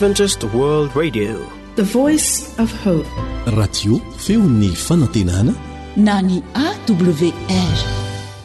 Adventist World Radio, the voice of hope. Radio feony fanantenana na ny AWR.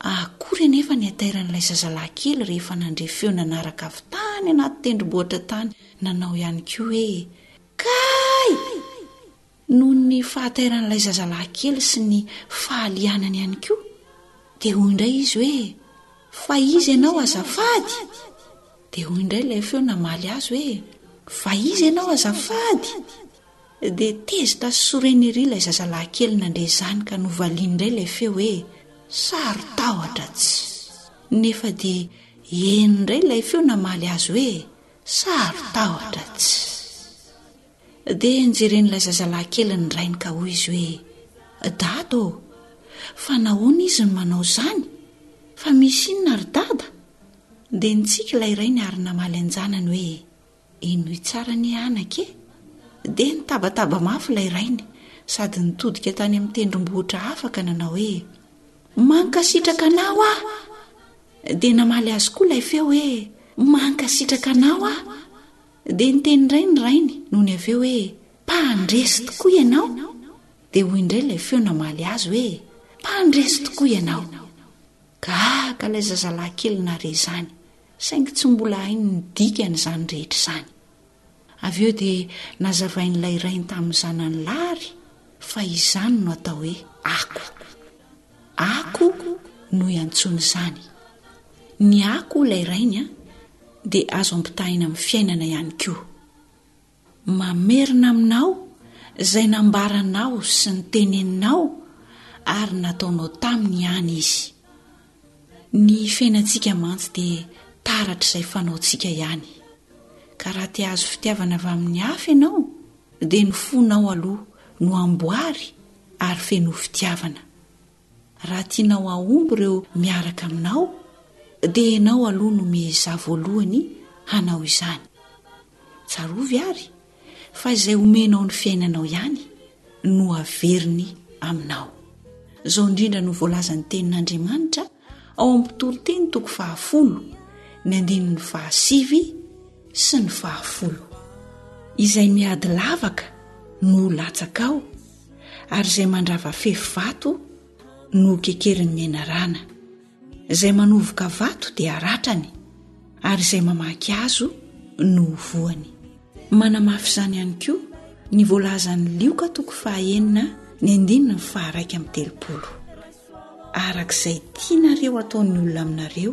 akory anefa ny hatairan'ilay zazalahy kely rehefa nandre feo nanaraka avy tany anaty tendrombohitra tany nanao ihany koa hoe Kay! Noho ny fahatairan'ilay zazalahy kely sy ny fahalianany ihany koa dia hoy indray izy hoe Fa iza ianao azafady? Dia hoy indray ilay feo namaly azy hoe Fa iza ianao azafady? Dia tezitra sy sorena ery ilay zazalahy kely nandre izany ka novaliany indray ilay feo hoe, Saro-tahotra tsy! Nefa dia eny indray ilay feo namaly azy hoe, Saro-tahotra tsy! Dia nojeren'ilay zazalahy kely ny rainy ka hoy izy hoe, Dada ô! Fa nahoana izy no manao izany? Fa misy inona ry dada? Dia nitsiky ilay rainy ary namaly an-janany hoe, Henoy tsara anie anaka e! Dia nitabataba mafy ilay rainy sady nitodika tany amin'ny tendrombohitra hafa ka nanao hoe, Mankasitraka anao aho! Dia namaly azy koa ilay feo hoe, Mankasitraka anao aho! Dia niteny indray ny rainy nony avy eo hoe, Mpandresy tokoa ianao! Dia hoy indray ilay feo namaly azy hoe, Mpandresy tokoa ianao! Gaga ilay zazalahy kely nahare izany. saingy tsy mbola hainy ny dikan'izany rehetra izany. Avy eo dia nazavain'ilay rainy tamin'ny zanany lahy ary fa izany no atao hoe ako. Ako no iantsoana izany. Ny ako ilay rainy dia azo ampitahaina amin'ny fiainana ihany koa. Mamerina aminao izay nambaranao sy noteneninao ary nataonao taminy ihany Izy. Ny fiainantsika mantsy dia taratr'izay fanaontsika ihany. Ka raha te hahazo fitiavana avy amin'ny hafa ianao dia ny fonao aloha no amboary ary fenoy fitiavana. Raha tianao hahomby ireo miaraka aminao, dia ianao aloha no miezaha voalohany hanao izany. Tsarovy àry fa izay omenao ny fiainanao ihany no averiny aminao. Izao indrindra no voalazan'ny Tenin'Andriamanitra ao amin'ny Mpitoroteny toko fahafolo, ny andininy fahasivy sy ny fahafolo, Izay miady lavaka no ho latsakao, ary izay mandrava fefy vato no kekerin'ny menarana izay manovoka vato dia ratrany ary izay mamaky azo no hovoany manamafy izany ihany koa ny voalazan'ny lioka toko fahaenina ny andiny ny faharaika amin'ny telopolo araka izay tianareo ataon'ny olona aminareo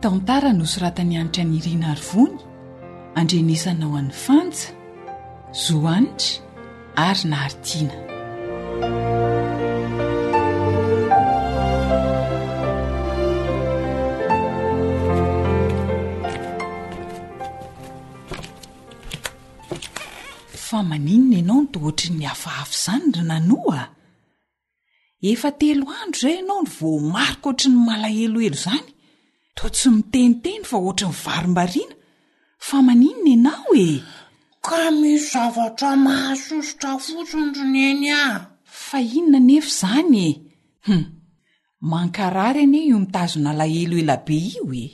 Tantara nosoratan'i Hanitra Nirina Arivony, andrenesana ho an'i Fanja, Zo Hanitra ary Nahary Tiana. Fa maninona ianao no toa ohatry ny hafahafa izany ry Nanou a? Efa telo andro izay ianao no voamarika ohatry ny malahelohelo izany, toa tsy miteniteny fa ohatry ny varimbariana, fa maninona ianao e? Ka misy zavatra mahasosotra fotsiny ry Neny a! Fa inona anefa izany e? Hum! Mankarary anie io mitazona alahelo ela be io e!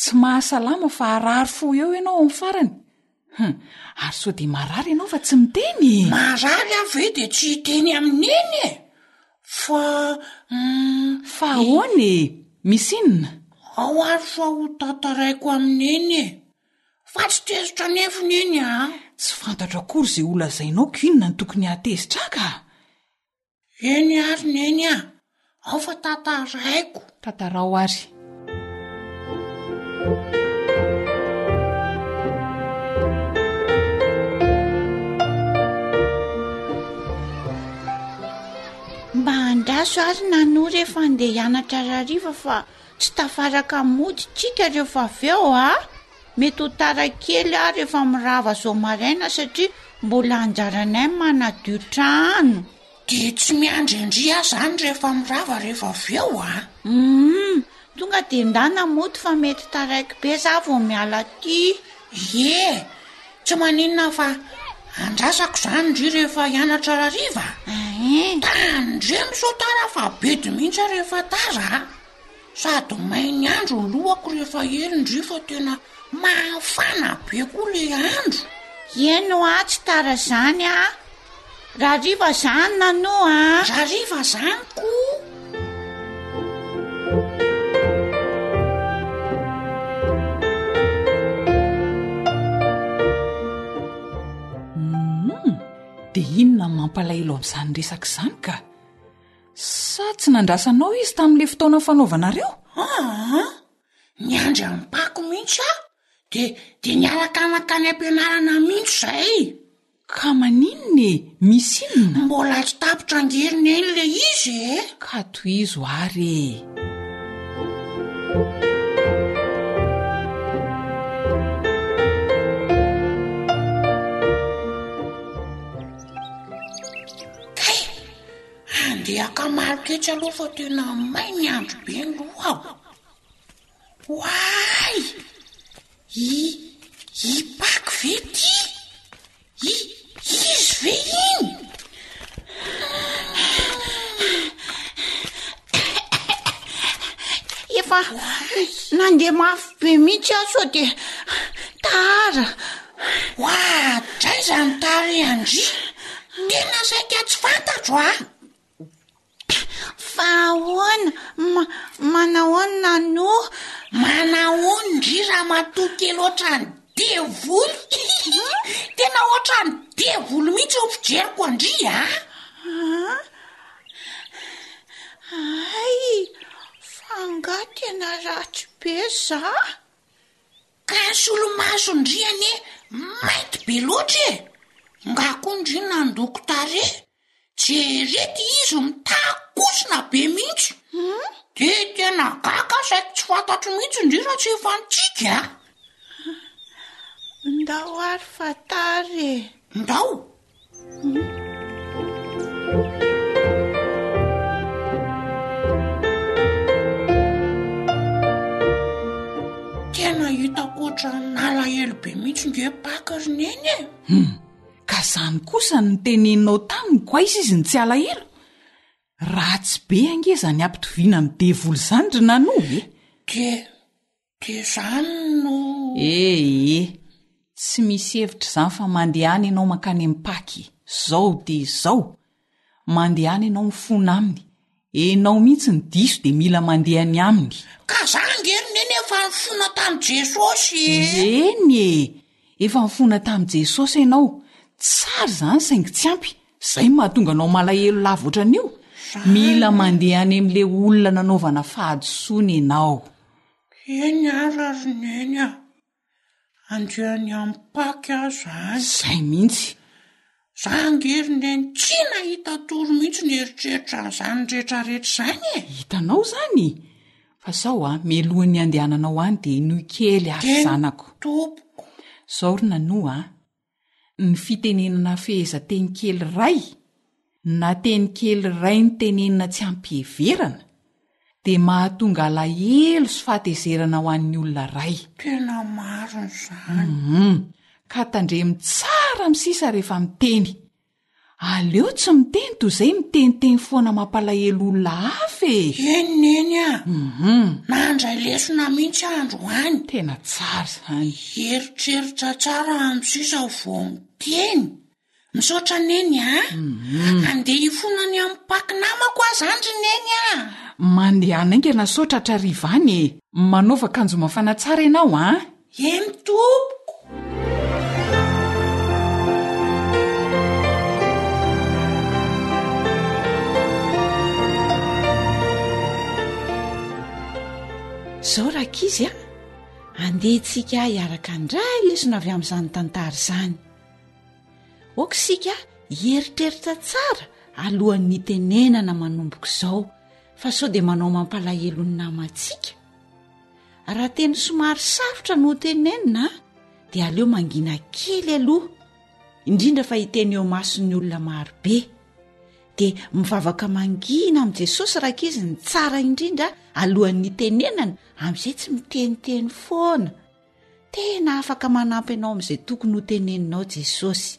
Tsy mahasalama fa harary fo eo ianao amin'ny farany. Hum, ary sao dia marary ianao fa tsy miteny e! Marary aho ve dia tsy hiteny amin'iny e! Fa hum, Fa ahoana e? Misy inona? Ao ary fa ho tantaraiko amin'iny e! Fa tsy tezitra anefiny iny an! Tsy fantatro akory izay holazainao ko inona no tokony hahatezitra ahy ka! Neny ary Neny a! Ao fa tantaraiko. Tantarao ary. Mba andraso ary Nanou rehefa handeha hianatra hariva fa tsy tafaraka mody tsika ireo fa avy eo a! Mety ho tara kely aho rehefa mirava zao maraina satria mbola anjaranay ny manadio trano. Dia tsy miandry an-dry aho zany rehefa mirava rehefa avy eo a! Humm! Tonga dia ndana mody fa mety taraiky be za vao miala aty. Ie! Tsy maninona fa andrasako zany ndry rehefa hianatra rariva a! Ehe! Tandremo sao tara fa bedy mihitsy aho rehefa tara a! Sady may ny andro ny lohako rehefa ela ndry fa tena mafana be koa le andro. Eny hoa tsy tara zany a! Raha riva zany Nanou a! Raha riva zany koa! Dia inona no mampalahelo amin'izany resaka izany ka? Sa tsy nandrasanao izy tamin'ilay fotoana fanaovanareo? Aa! Niandry am-pako mihitsy aho, dia dia niaraka nankany am-pianarana mihitsy izay. Ka maninona e? Misy inona? Mbola tsy tapitra ange ry Neny ilay izy e! Ka tohizo ary e! Andeha hakamaloko etsy aloha fa tena may ny andro be ny lohako. Oay! I i Paky ve ty? I izy ve iny? Efa nandeha mafy be mihitsy aho sao dia tara. Hoadraiza ny tarehy an-dry? Tena saika tsy fantatro a! Fa ahoana? Manahoana no? Manahoana ndry ramatoa kely ohatran'ny devoly? Tena ohatran'ny devoly mihitsy ny fijeriko an-dry a! Hay! Fa angaha tena ratsy be za? Ka solomaso ndry anie mainty be loatra e! Ngah koa ndry nandoko tarehy, jereo ty izy mitakosona be mihitsy, de tena gaga aho sady tsy fantatro mihitsy ndry raha tsy efa nitsiky a! Ndao ary fa tara e! Ndao tena hitako oatra nalahelo be mihitsy nge paka ry neny e hmm. ka zany kosa ny teneninao tany ny koaiza izy ny tsy alahelo raha tsy be ange zany ampitoviana ny devoly izany ry nanoa e ke de zany no. Ee, tsy misy hevitra izany fa mandehana ianao mankany amin'ny Paky izao dia izao, mandehana ianao mifona aminy, enao mihitsy ny diso dia mila mandeha any aminy. Ka za ange ry neny efa nifona tamin'i Jesosy ee. Eny ee, efa nifona tamin'i Jesosy ianao, tsara izany saingy tsy ampy, izay no mahatonga anao malahelo lava ohatran'io, mila mandeha any amin'ilay olona nanaovana fahadisoana ianao. Eny ara ry neny a! Andiany ampaky aho izany. Izay mihitsy. Za ange ry neny tsy nahita tory mihitsy nieritreritra an'izany rehetrarehetra izany e! Hitanao izany? Fa sao a, mialohan'ny handehananao any dia henoy kely aho ry zanako. Teny tompoko. Zao ry Nanou a! Ny fitenenana fehezanteny kely iray na teny kely iray mitenenina tsy am-piheverana dia mahatonga alahelo sy fahatezerana ho an'ny olona iray. Tena marina izany. Ka tandremo tsara amin'ny sisa rehefa miteny Aleo tsy miteny toy izay miteniteny foana mampalahelo olona hafa e! Eny Neny a! Nandray lesona mihitsy aho androany. Tena tsara izany. Hieritreritra tsara aho sisa vao miteny. Misaotra Neny a! Handeha hifona any amin'ny Pac namako aho izany ry Neny a! Mandeha hanaingana sao tratra hariva any e! Manaova akanjo mafana tsara ianao an! Eny tompoko. Izao ry ankizy a, andehantsika hiaraka handray lesona avy amin'izany tantara izany. Aoka isika hieritreritra tsara alohan'ny hitenenana manomboka izao, fa sao dia manao mampalahelo ny namantsika. Raha teny somary sarotra no hotenenina dia aleo mangina kely aloha, indrindra fa hiteny eo mason'ny olona marobe. Dia mivavaka mangina amin'i Jesosy raka izy ny tsara indrindra alohan'ny hitenenana, amin'izay tsy miteniteny foana. Tena afaka manampy anao amin'izay tokony hoteneninao Jesosy.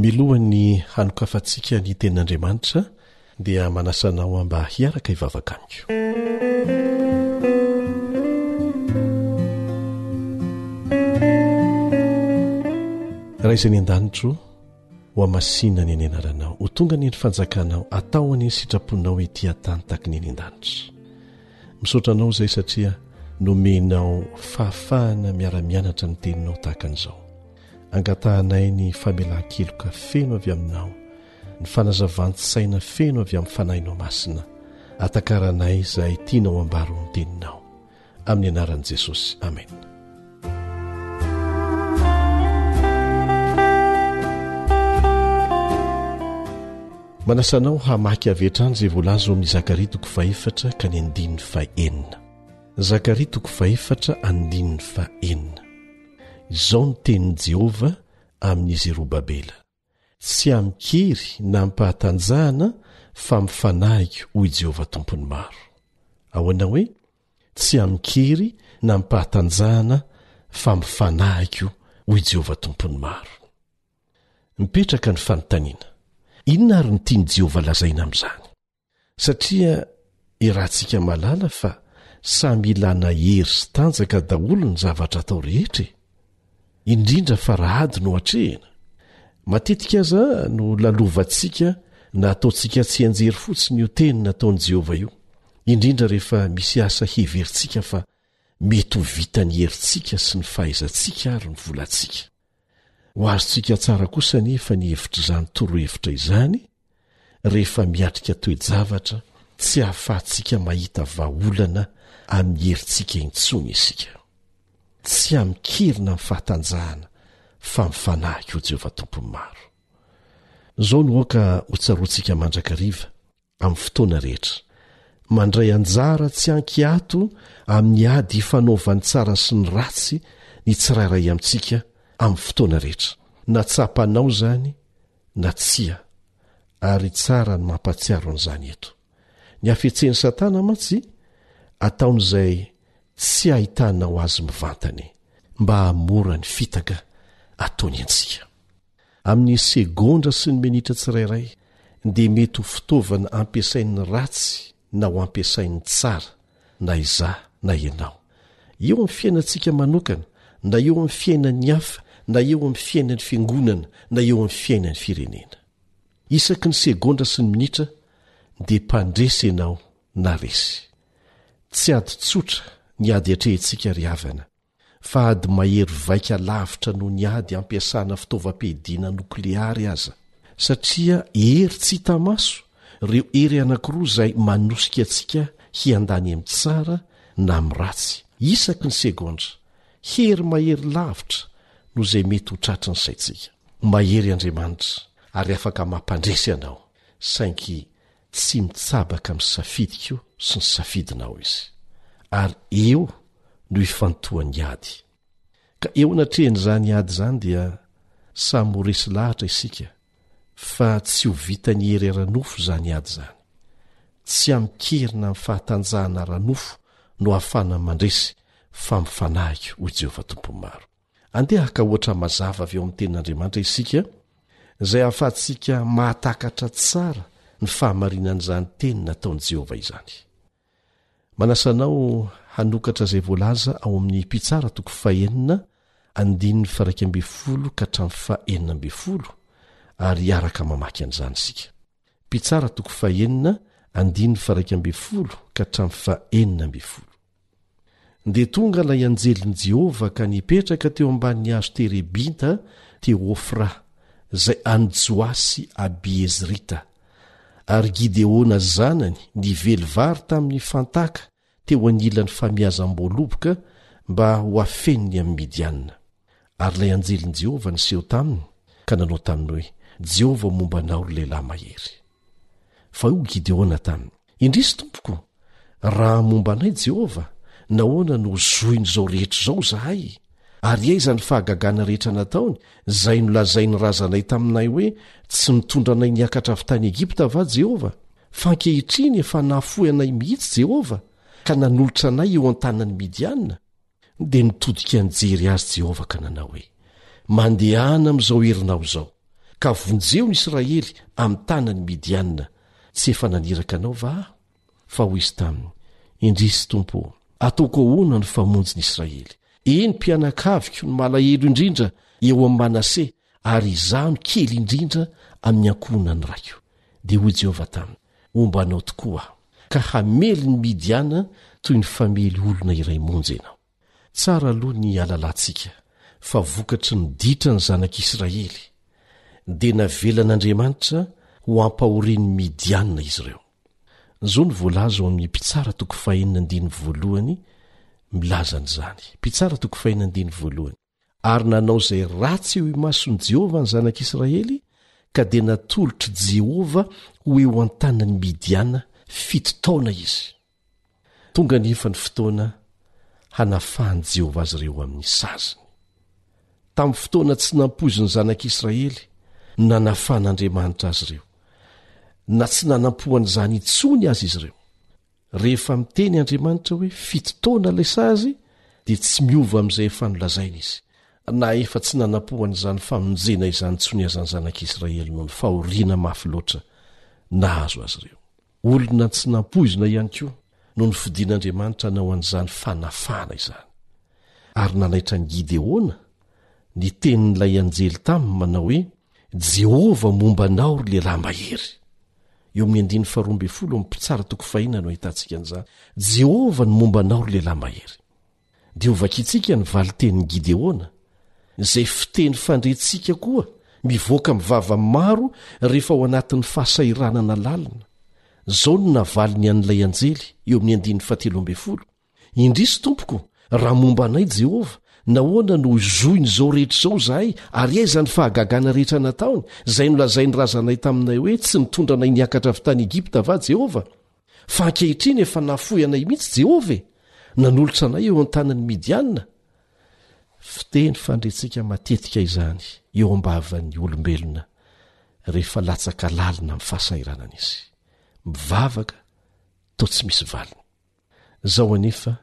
Milohan'ny hanokafantsika ny Tenin'Andriamanitra dia manasa anao mba hiaraka hivavaka amiko. Ray izay any an-danitro, ho hamasina ny any anaranao, ho tonga ny any fanjakanao, atao any ny sitraponao ety an-tany taky ny any an-danitra. Misaotra anao izay satria nomenao fahafahana miara-mianatra ny teninao tahaka an'izao. Angatahanay ny famelan-keloka feno avy Aminao, ny fanazavan-tsaina feno avy amin'ny Fanahinao Masina. Atakaranay izay tianao hambara ao amin'ny Teninao. Amin'ny anaran'i Jesosy. Amena. Manasa anao hamaky avy hatrany izay voalaza ao amin'ny Zakaria toko fahefatra ka ny andininy fahenina. Zakaria toko fahefatra andininy fahenina. Izao no tenin'i Jehovah amin'i Zerobabela, Tsy amin-kery na amim-pahatanjahana fa amin'ny fanahiko, hoy Jehovah Tompon'ny maro. Ahoana hoe tsy amin-kery na amim-pahatanjahana fa amin'ny fanahiko, hoy Jehovah Tompon'ny maro? Mipetraka ny fanontaniana, Inona àry no tian'i Jehovah lazaina amin'izany? satria iarahantsika mahalala fa samy ilana hery sy tanjaka daholo ny zavatra atao rehetra e! indrindra fa raha ady no atrehina, matetika aza no lalovantsika na ataontsika tsianjery fotsiny io teny nataon'i Jehovah io, indrindra rehefa misy asa heverintsika fa mety ho vitan'ny herintsika sy ny fahaizantsika ary ny volantsika. Ho azontsika tsara kosa anefa ny hevitr'izany torohevitra izany rehefa miatrika toe-javatra tsy ahafahantsika mahita vahaolana amin'ny herintsika intsony isika. Tsy amin-kerina ny fahatanjahana fa amin'ny fanahy koa Jehovah Tompon'ny maro. Izao no aoka hotsaroantsika mandrakariva. amin'ny fotoana rehetra. Mandray anjara tsy an-kiato amin'ny ady ifanaovan'ny tsara sy ny ratsy ny tsirairay amintsika amin'ny fotoana rehetra, na tsapanao izany na tsia, ary tsara ny mampahatsiaro an'izany eto. Ny hafetsen'i Satana mantsy ataony izay tsy hahitanao azy mivantana e! mba hahamora ny fitaka ataony antsika. Amin'ny segondra sy ny minitra tsirairay, dia mety ho fitaovana ampiasain'ny ratsy na ho ampiasain'ny tsara, na izaho na ianao. Eo amin'ny fiainantsika manokana, na eo amin'ny fiainan'ny hafa, na eo amin'ny fiainan'ny fiangonana, na eo amin'ny fiainan'ny firenena. Isaky ny segondra sy ny minitra, dia mpandresy ianao na resy. Tsy ady tsotra ny ady atrehintsika ry havana, Fa ady mahery vaika lavitra noho ny ady ampiasana fitaovam-piadiana nokleary aza, satria hery tsy hita maso ireo hery anankiroa izay manosika antsika hiandany amin'ny tsara na amin'ny ratsy, isaky ny segondra, hery mahery lavitra noho izay mety ho tratry ny saintsika. Mahery Andriamanitra, ary afaka mampandresy anao, saingy, Tsy mitsabaka amin'ny safidiko sy ny safidinao Izy, ary eo no hifantohan'ny ady. Ka eo anatrehan'izany ady izany dia samy ho resy lahatra isika, fa tsy ho vitan'ny hery ara-nofo izany ady izany. Tsy amin-kerina amin'ny fahatanjahana ara-nofo no ahafahana mandresy, fa amin'ny fanahiko, hoy Jehovah Tompon'ny Maro. Andeha haka ohatra mazava avy ao amin'ny Tenin'Andriamanitra isika, izay hahafahantsika mahatakatra tsara ny fahamarinan'izany teny nataon'i Jehovah izany. Manasa anao hanokatra izay voalaza ao amin'ny Mpitsara toko fahenina andininy faharaika ambin'ny folo ka hatramin'ny fahenina ambin'ny folo, ary hiaraka mamaky an'izany isika. Mpitsara toko fahenina andininy faharaika ambin'ny folo ka hatramin'ny fahenina ambin'ny folo. Dia tonga ilay anjelin'i Jehovah ka nipetraka teo ambanin'ny hazo terebinta teo Ofra, izay an'i Joasy Abiezrita. Ary Gideona zanany nively vary tamin'ny fantaka teo anilan'ny famiazam-boaloboka mba ho afeniny amin'i Midiana. Ary ilay anjelin'i Jehovah niseho taminy ka nanao taminy hoe, Jehovah momba anao, ry lehilahy mahery. Fa hoy Gideona taminy, Indrisy tompoko, raha momba anay Jehovah, nahoana no zohin'izao rehetra izao izahay? Ary aiza ny fahagagana rehetra nataony, izay nolazain'ny razanay taminay hoe tsy mitondra anay niakatra avy tany Egipta va Jehovah? Fa ankehitriny efa nahafoy anay mihitsy Jehovah, ka nanolotra anay eo an-tanan'i Midiana. dia nitodika nijery azy Jehovah ka nanao hoe, Mandehana amin'izao herinao izao, ka vonjeo ny Israely amin'ny tanan'ny Midianina. Tsy efa naniraka anao va aho? Fa hoy izy taminy, Indrisy, tompo ô! Ataoko ahoana no famonjy ny Israely? Eny, mpianakaviko, ny malahelo indrindra eo amin'i Manase, ary izaho no kely indrindra amin'ny ankohonan'ny raiko. Dia hoy Jehovah taminy, Homba anao tokoa aho, ka hamely ny Midiana toy ny famely olona iray monja ianao. Tsara aloha ny hahalalantsika fa vokatry ny ditra ny zanak'Israely, dia navelan'Andriamanitra ho ampahorian'ny Midiana izy ireo. Izao no voalaza ao amin'ny Mpitsara toko fahenina andininy voalohany milaza an'izany, Mpitsara toko fahenina andininy voalohany. ary nanao izay ratsy eo imason'i Jehovah ny zanak'Israely, ka dia natolotr'i Jehovah ho eo an-tanan'i Midiana fito taona izy. Tonga anefa ny fotoana hanafahan'i Jehovah azy ireo amin'ny saziny. Tamin'ny fotoana tsy nampoizin'ny zanak'Israely, nanafan'Andriamanitra azy ireo. Na tsy nanampoan'izany intsony aza izy ireo, Rehefa miteny Andriamanitra hoe fito taona ilay sazy dia tsy miova amin'izay efa nolazainy izy, na efa tsy nanam-po an'izany famonjena izany intsony aza ny zanak'i Israely noho ny fahoriana mafy loatra nahazo azy ireo. Olona tsy nampoizina ihany koa no nofidin'Andriamanitra hanao an'izany fanafahana izany. Ary nanaitra an'i Gideona ny tenin'ilay anjely taminy manao hoe, Jehovah momba anao, ry lehilahy mahery. Eo amin'ny andininy faharoa ambin'ny folo amin'ny Mpitsara toko fahina no ahitantsika an'izany. Jehovah no momba anao, ry lehilahy mahery. Dia hovakintsika ny valin-tenin'i Gideona, izay fiteny fandretsika koa mivoaka amin'ny vava maro rehefa ao anatin'ny fahasahiranana lalina. Izao no navaliny an'ilay anjely, eo amin'ny andininy fahatelo ambin'ny folo, Indrisy, tompoko, raha momba anay, Jehovah, nahoana no zohina izao rehetra izao izahay, ary aiza ny fahagagana rehetra nataony, izay nolazain'ny razanay taminay hoe tsy nitondra anay niakatra avy tany Egypta va Jehovah? Fa ankehitriny efa nahafoy anay mihitsy Jehovah e! Nanolotra anay eo an-tanan'ny Midianina. Fiteny fandretsika matetika izany eo am-bavan'ny olombelona rehefa latsaka lalina amin'ny fahasahiranana izy. Mivavaka toa tsy misy valiny. Zao anefa,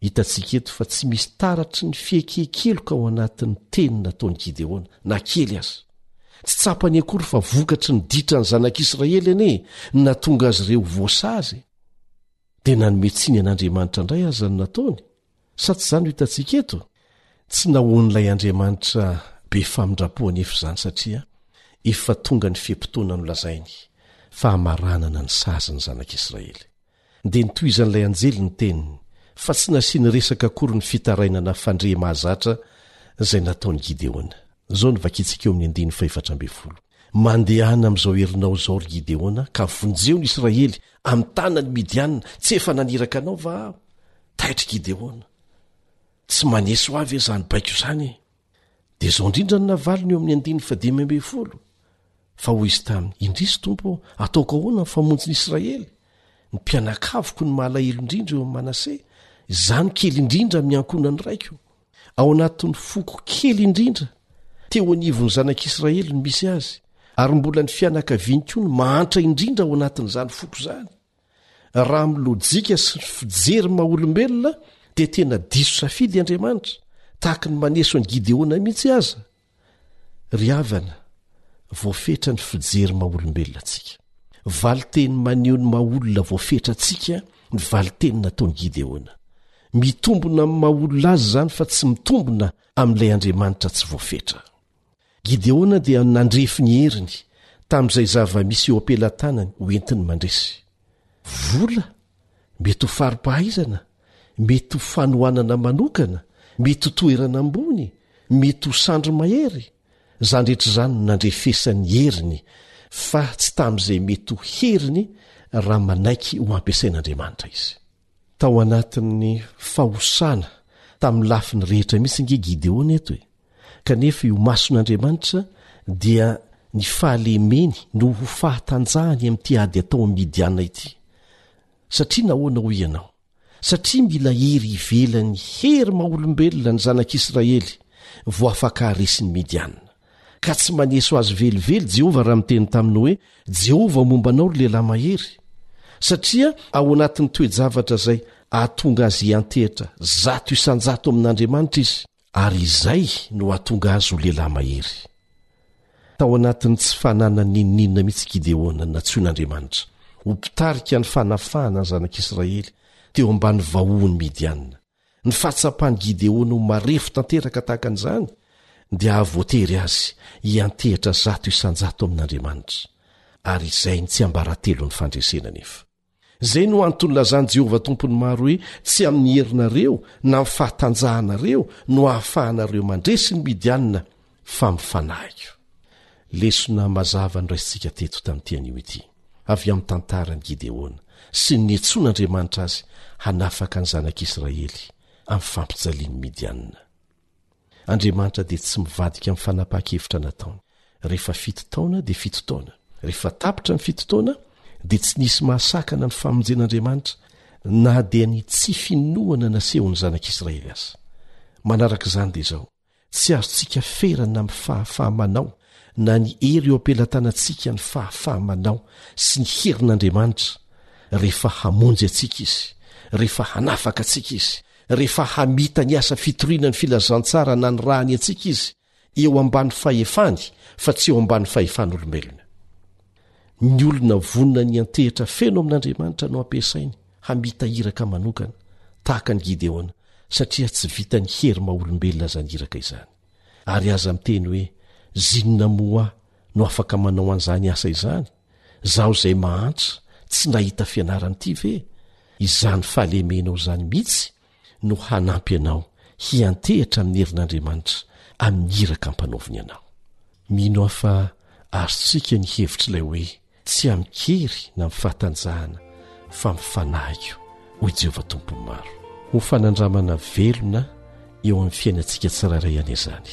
hitantsika eto fa tsy misy taratry ny fiekenkeloka ao anatin'ny teny nataon'i Gideona, na kely aza. Tsy tsapany akory fa vokatry ny ditran'ny zanak'Israely anie ny nahatonga azy ireo ho voasazy. Dia nanome tsiny an'Andriamanitra indray aza ny nataony, Sa tsy izany no hitantsika eto? Tsy nahoan'ilay Andriamanitra be famindram-po anefa izany satria efa tonga ny fe-potoana nolazainy fa hamaranana ny sazy ny zanak'Israely. Dia nitohizan'ilay anjely ny teniny fa tsy nasiany resaka akory ny fitarainana fandre mahazatra izay nataon'i Gideona. Izao no vakintsika eo amin'ny andininy fahefatra ambin'ny folo. Mandehana amin'izao herinao izao, ry Gideona, ka vonjeo ny Israely amin'ny tanan'i Midiana. Tsy efa naniraka anao va aho? Taitr'i Gideona. Tsy maneso ahy ve izany baiko izany e? Dia izao indrindra no navaliny eo amin'ny andininy fahadimy ambin'ny folo, fa hoy izy taminy, Indrisy, Tompo ô, ataoko ahoana ny famonjy ny Israely? Ny mpianakaviko no mahalahelo indrindra eo amin'i Manase, izaho no kely indrindra amin'ny ankohonan'ny raiko. Ao anatin'ny foko kely indrindra teo anivon'ny zanak'Israely no misy azy, ary mbola ny fianakaviany koa no mahantra indrindra ao anatin'izany foko izany. Raha amin'ny lojika sy ny fijery maha-olombelona, dia tena diso safidy Andriamanitra, tahaka ny maneso an'i Gideona mihitsy aza, Ry havana, voafetra ny fijery maha-olombelona antsika. Valin-teny maneho ny maha-olona voafetra antsika ny valin-teny nataon'i Gideona. Mitombina amin'ny maha-olona azy izany fa tsy mitombina amin'ilay Andriamanitra tsy voafetra. Gideona dia nandrefy ny heriny tamin'izay zava-misy eo am-pelatanany ho entiny mandresy. Vola? Mety ho fari-pahaizana? mety ho fanohanana manokana, mety ho toerana ambony, mety ho sandry mahery, izany rehetra izany no nandrefesany heriny fa tsy tamin'izay mety ho heriny raha manaiky ho ampiasain'Andriamanitra izy. Tao anatin'ny fahosana tamin'ny lafiny rehetra mihitsy ange Gideona eto e! Kanefa io mason'Andriamanitra dia ny fahalemeny no ho fahatanjahany amin'ity ady atao amin'i Midiana ity. Satria nahoana hoy ianao? Satria mila hery ivelany, hery maha-olombelona, ny Zanak' Isiraely vao afaka haharesy ny Midianina. Ka tsy maneso azy velively i Jehovah raha miteny taminy hoe, Jehovah momba anao, ry lehilahy mahery! Satria ao anatin'ny toe-javatra izay hahatonga azy hiantehitra zato isan-jato amin'Andriamanitra izy. ary izay no hahatonga azy ho lehilahy mahery tao anatin'ny tsy fanana nynina mihitsy gideona natsoin'andriamanitra ho mpitarika ny fanafahana ny zanak'israely teo ambany vahohony midianina ny fahatsapan'i gideona ho marefo tanteraka tahaka an'izany dia hahavoatery azy hiantehitra zato isanjato amin'andriamanitra ary izay ny tsy ambaratelon'ny fandresena nefa Izay no antony lazan'i Jehovah Tompon'ny maro hoe tsy amin'ny herinareo na amin'ny fahatanjahanareo no ahafahanareo mandresy ny Midianina fa amin'ny fanahiko. Lesona mazava noraisintsika teto tamin'ity anio ity avy amin'ny tantaran'i Gideona sy ny niantsoan'Andriamanitra azy hanafaka ny zanak'Israely amin'ny fampijalian'ny Midianina. Andriamanitra dia tsy mivadika amin'ny fanapahan-kevitra nataony. Rehefa fito taona dia fito taona. Rehefa tapitra ny fito taona dia tsy nisy mahasakana ny famonjen'Andriamanitra na dia ny tsy finoana nasehon'ny zanak'Israely aza. Manaraka izany dia izao, tsy azontsika ferana amin'ny fahafaha-manao na ny hery eo am-pelatanantsika ny fahafaha-manao sy ny herin'Andriamanitra rehefa hamonjy antsika izy, rehefa hanafaka antsika izy, rehefa hamita ny asa fitoriana ny filazantsara nanirahany antsika izy eo ambany fahefany fa tsy eo ambany fahefan'olombelona ny olona vonina ny antehitra feno amin'andriamanitra no ampiasainy hamita iraka manokana tahaka ny gideona satria tsy vitan'ny hery ma olombelona zany iraka izany ary aza miteny hoe zinona moa no afaka manao an'izany asa izany Zaho izay mahantra tsy nahita fianarana ity ve? Izany fahalemenao izany mihitsy no hanampy anao hiantehitra amin'ny herin'Andriamanitra amin'ny iraka ampanaoviny anao. Mino aho fa azontsika ny hevitr'ilay hoe tsy amin-kery na amin'ny fahatanjahana fa amin'ny fanahiko, hoy Jehovah Tompon'ny maro. Ho fanandramana velona eo amin'ny fiainantsika tsirairay anie izany.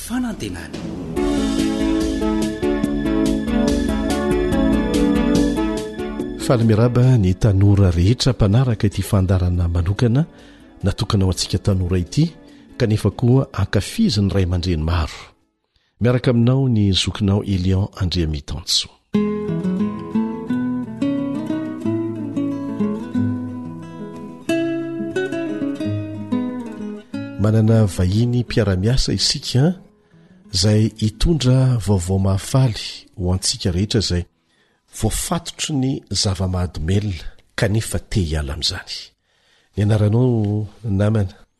fanantenana. Faly miraba ny tanora rehetra mpanaraka ity fandarana manokana natokana ho antsika tanora ity kanefa koa ankafiziny ray aman-dreny maro miaraka aminao ny zokinao elion andriamitanso manana vahiny mpiara-miasa isika izay hitondra vaovao mahafaly ho antsika rehetra izay voafatotry ny zava-mahadomelona kanefa te hiala amin'izany ny anaranao namana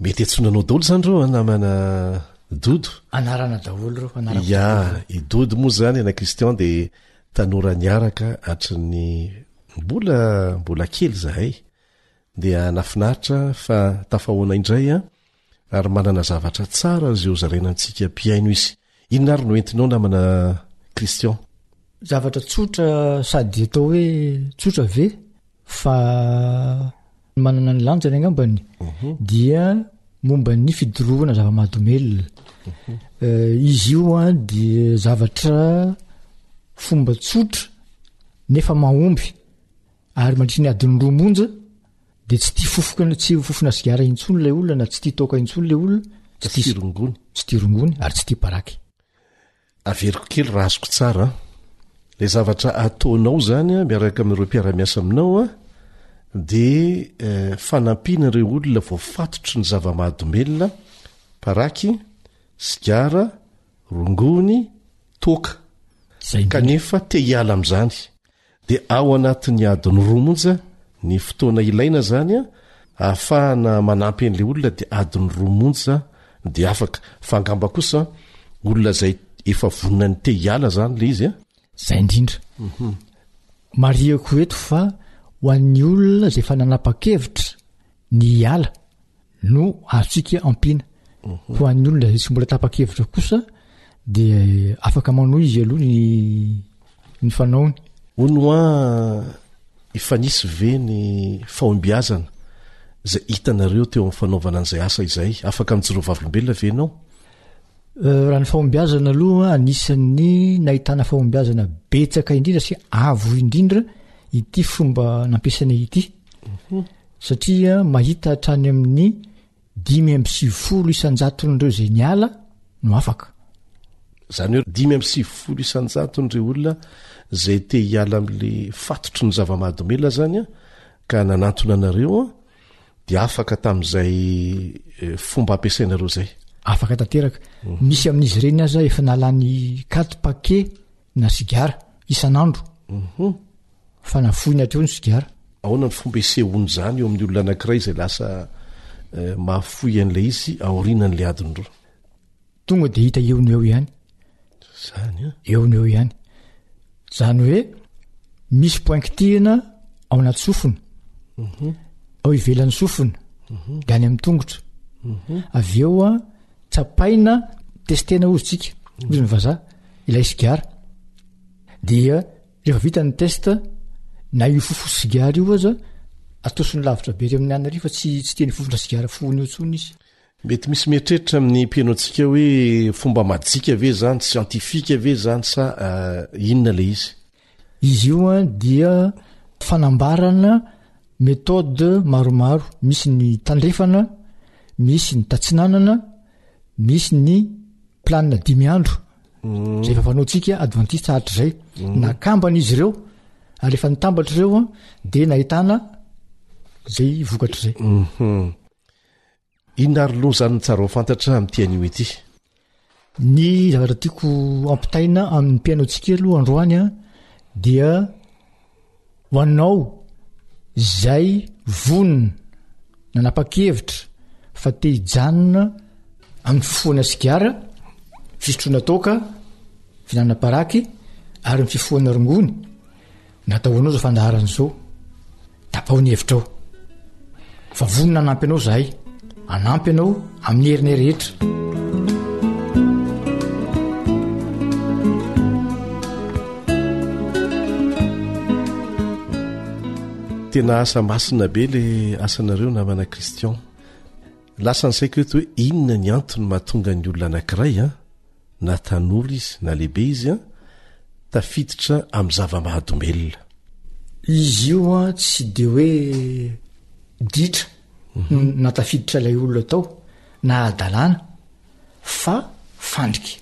Mety antsonanao daholo zany reo a namana dodo. Anarana daholo reo anarako daholo. Ya, i dodo moa zany ana Christian de tanora niaraka hatrin'ny mbola mbola kely zahay dia nafinaritra fa tafahaona indray a ary manana zavatra tsara zeo zaraina antsika mpihaino izy Inona ary no entinao namana Christian? Zavatra tsotra sady atao hoe tsotra ve fa manana ny lanjany angambany mhm. dia momba ny fidorohana zava-mahadomelona mhm. eh, izy io a dia zavatra fomba tsotra nefa mahomby ary mandritry ny adin'ny roa monja Dia tsy tia fofona tsy io fofona sigara io intsony ilay olona na tsy tia toaka intsony ilay olona, tsy tia rongony, tsy tia rongony ary tsy tia paraky. Averiko kely raha azoko tsara an. Ilay zavatra ataonao izany an, miaraka amin'ireo mpiara-miasa aminao an, dia fanampiana ireo olona voafatotry ny zava-mahadomelina, paraky, sigara, rongony, toaka, kanefa te hiala amin'izany. dia ao anatin'ny adiny roa monja ny fotoana ilaina zany a ahafahana manampy an'la olona dia adiny roa monja dia afaka fa angamba kosa olona zay efa vonina ny te hiala zany le izy a zay indrindra mhm. mariako eto fa ho an'ny olona zay efa nanapa-kevitra ny hiala no azontsika ampiana mhm. ho an'ny olona zay tsy mbola tapa-kevitra kosa de afaka manoa izy aloha ny ny fanaony ony hoa efa nisy ve ny fahombiazana zay hitanareo teo amin'ny fanaovana an'izay asa izay afaka mijoroa vavolombelona ve ianao euh, raha ny fahombiazana aloha anisan'ny nahitana fahombiazana betsaka indrindra sy avo indrindra ity fomba nampiasaina ity satria mahita hatrany amin'ny dimy amby sivifolo isanjaton'ireo izay niala no afaka zany hoe dimy amby sivifolo isanjaton'ireo olona zay te hiala am'le fatotry ny zava-mahadomela zany a ka nanantona anareo a de afaka tamin'izay eh, fomba ampiasainareo zay afaka tanteraka mhm. misy amin'izy ireny aza efa nalany cate paquet na sigara isan'andro fa nafoiny hatreo ny sigara aona ny fomba isehoany zany eo amin'ny olona anakiray zay lasa eh, mahafoy an'la izy aorinan'la adiny roa tonga de hita eony eo ihany zany eh? eony eo ihany zany hoe misy poinkitihina ao anaty sofina mhm. ao ivelan'ny sofina mhm. de any amin'ny tongotra mhm. avy eo a tsapaina testena ozy tsika ozy ny vazaha ilay sigara dia rehefa vita ny test na io fofo sigara io aza atosony lavitra be ry amin'ny anary fa tsy tsy teny fofona sigara fohony eo ntsony izy mety misy mieritreritra amin'ny mpihaino antsika hoe fomba majika ve zany scientifique ve zany sa euh, inona le izy Izy io dia fanambarana méthode maromaro, misy ny tandrefana, misy ny tatsinanana, misy ny plan dimy andro mm. zay efa fanaontsika adventiste hatrizay mm. nakambana izy ireo ary efa nitambatra ireo dia nahitana zay vokatr' zay mhm. Inona ary loha izany no tsara ho fantatra amin'ity anio ity? Ny zavatra tiako ampitaina amin'ny mpianaontsika aloha androany an, dia ho anao izay vonona nanapa-kevitra fa te hijanona amin'ny fifohana sigara, fisotroana toaka, fihinanana paraky ary ny fifohana rongony, Natao ho anao izao fandaharana izao. Tapaho ny hevitrao. Fa vonona hanampy anao izahay. Hanampy anao amin'ny herinay rehetra. tena asa masina be le asanareo namana kristian lasa ny saiko eto hoe inona ny antony mahatonga ny olona anankiray a ah? na tanora izy na lehibe izy an, tafiditra amin'ny zava-mahadomelona. Izy io an tsy dia hoe ditra no mhm. natafiditra ilay olona tao na adalàna fa fandrika.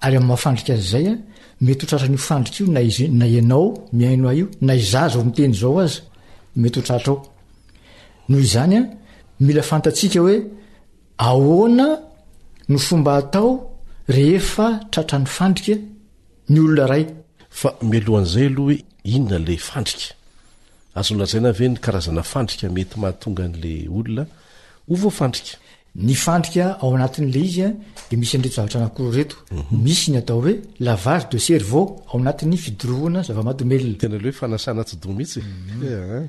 Ary amin'ny mafandrika azy izay an, mety ho tratran'io fandrika io na izy na ianao mihaino ahy io na izaho izao miteny izao aza mety ho tratrao. Noho izany an, mila fantatsika hoe Ahoana no fomba atao rehefa tratran'ny fandrika ny olona iray? Fa mialohan'izay aloha hoe inona ilay fandrika? Azo lazaina ve ny karazana fandrika mety mahatonga an'ilay olona ho voafandrika? Ny fandrika ao anatin'ilay izy dia misy an'ireto zavatra anankiroa ireto, misy ny atao hoe lavage de cerveau ao anatin'ny fidorohana zava-mahadomelina. Tena ilay hoe fanasana atidoha mihitsy e!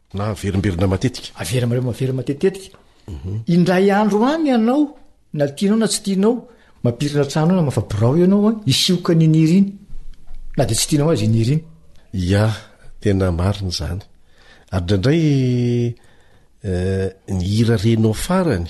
Na averimberina matetika. Averimberina mavery matetetika. Indray andro any ianao, na tianao na tsy tianao, mampirina trano na mafa birao ianao an, hisioka ny niry iny. Na dia tsy tianao azy iny niry iny. Ia, tena marina izany. Ary indraindray eh, ny hira renao farany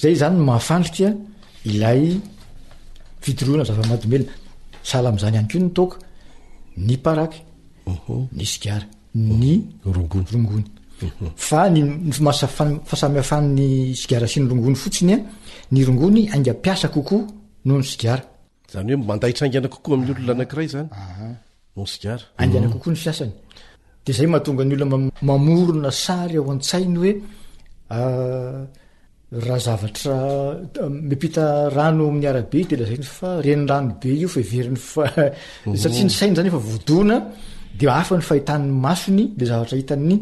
Zay izany no mahafandrika ilay fitoroana zava-mahadomelina. Sahala amin'izany ihany koa ny toaka, ny paraky, ny sigara, ny rongony. Fa ny fahasamihafan'ny sigara sy ny rongony fotsiny, ny rongony aingam-piasa kokoa noho ny sigara. Izany hoe mandaitra haingana kokoa amin'ny olona anankiray izany noho ny sigara. Haingana mhm. kokoa ny fiasany. Dia izay mahatonga ny olona mamorona sary ao an-tsainy hoe ah, raha zavatra ah, mipita rano amin'ny arabe dia lazainy fa reny rano be io fa heveriny fa mhm. satria ny sainy izany efa voadona dia hafa ny fahitan'ny masony dia zavatra hitan'ny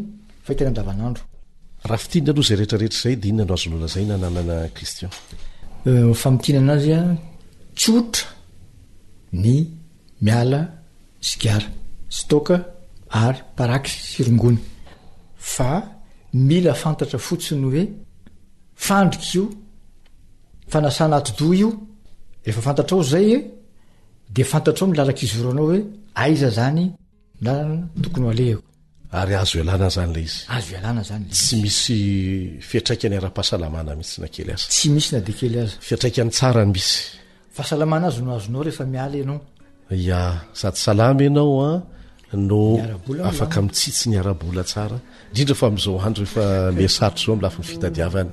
faitany andavanandro. Raha fintinina aloha izay rehetra rehetra izay dia inona no azonao lazaina namana Christian? Ny famintinana azy a tsotra ny miala sigara sy toaka ary paraky sy rongony fa mila fantatra fotsiny hoe fandrika io fanasana atidoha io rehefa fantatrao izay e dia fantatrao ny lalan-kizoranao hoe aiza zany lalana tokony ho alehako. Ary azo ialana izany ilay izy. Azo ialana izany ilay izy. Tsy misy fiantraikany ara-pahasalamana mihitsy na kely aza. Tsy misy na dia kely aza. Fiantraikany tsara no misy. Fahasalamana azo no azonao rehefa miala ianao. Ya, sady salama ianao an, no afaka mitsitsy ny ara-bola tsara, indrindra fa amin'izao andro efa le sarotra izao amin'ny lafiny fitadiavana.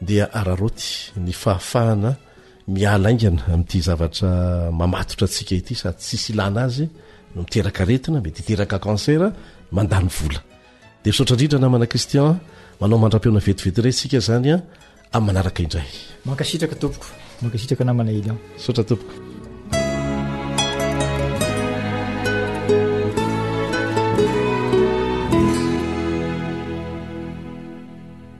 dia araraoty ny fahafahana miala aingana amin'ity zavatra mamatotra antsika ity sady tsisy ilana azy no miteraka aretina mety hiteraka cancer mandany vola dia misaotra indrindra namana Christian manao mandra-peona vetivety iray tsika zany a amin'ny manaraka indray mankasitraka tompoko mankasitraka namana Elion misaotra tompoko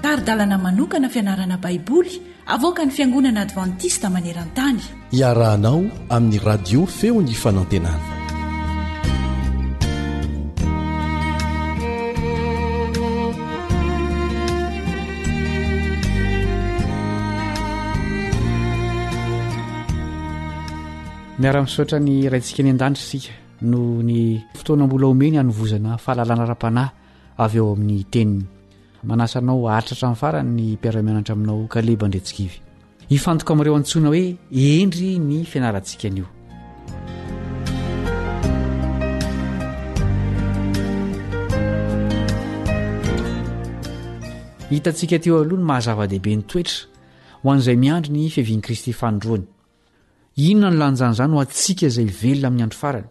Tari-dalana manokana fianarana Baiboly avoakan'ny Fiangonana Advantista maneran-tany. Iarahanao amin'ny radio Feon'ny Fanantenana. Miara-misaotra ny Raintsika any an-danitra isika noho ny fotoana mbola omeny hanovozana fahalalana ara-panahy avy ao amin'ny teniny. Manasa anao haharitra hatramin'ny farany ny mpiara-mianatra aminao Kaleba Andriantsikivy. Hifantoka amin'ireo antsoina hoe hendry ny fianarantsika anio. Hitantsika teo aloha ny mahazava-dehibe ny toetra ho an'izay miandry ny fiavian'i Kristy fanindroany. Inona ny lanjan'izany ho antsika izay velona amin'ny andro farany?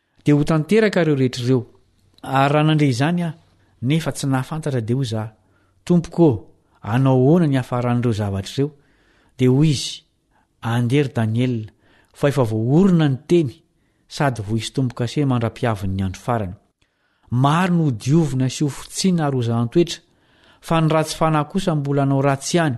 Dia ho tanteraka ireo rehetra ireo. Ary raha nandre izany aho, nefa tsy nahafantatra, dia hoy izaho, Tompoko ô, hanao ahoana ny hafaran'ireo zavatra ireo? Dia hoy izy, Andeha ry Daniela, fa efa voaorina ny teny, sady voahisy tombo-kase mandra-pihavin'ny andro farany. Maro no hodiovina sy hofotsiana ary hozahan-toetra, fa ny ratsy fanahy kosa mbola hanao ratsy ihany,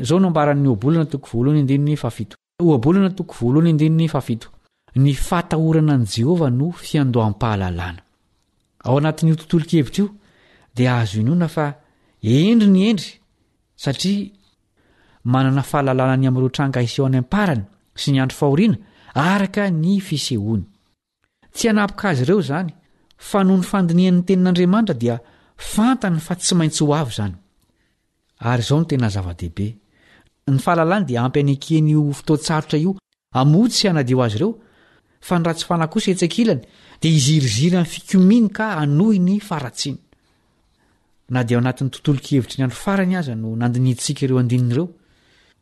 Izao no ambaran'ny Ohabolana toko voalohany andininy fahafito. Ohabolana toko voalohany andininy fahafito, Ny fahatahorana an'i Jehovah no fiandoham-pahalalana. Ao anatin'io tontolon-kevitra io, dia azo inoana fa hendry ny hendry, satria manana fahalalana ny amin'ireo tranga hiseho any am-parany sy ny andro fahoriana, araka ny fisehoany. Tsy hanapoka azy ireo izany, fa noho ny fandinihany ny Tenin'Andriamanitra dia fantany fa tsy maintsy ho avy izany. Ary izao no tena zava-dehibe, ny fahalalany dia ampy hanekeny io fotoan-tsarotra io hamoa tsy hanadio azy ireo, fa ny ratsy fanahy kosa etsy ankilany dia hiziriziry amin'ny fikomiany ka hanohy ny faharatsiany. Na dia ao anatin'ny tontolon-kevitry ny andro farany aza no nandinihintsika ireo andininy ireo,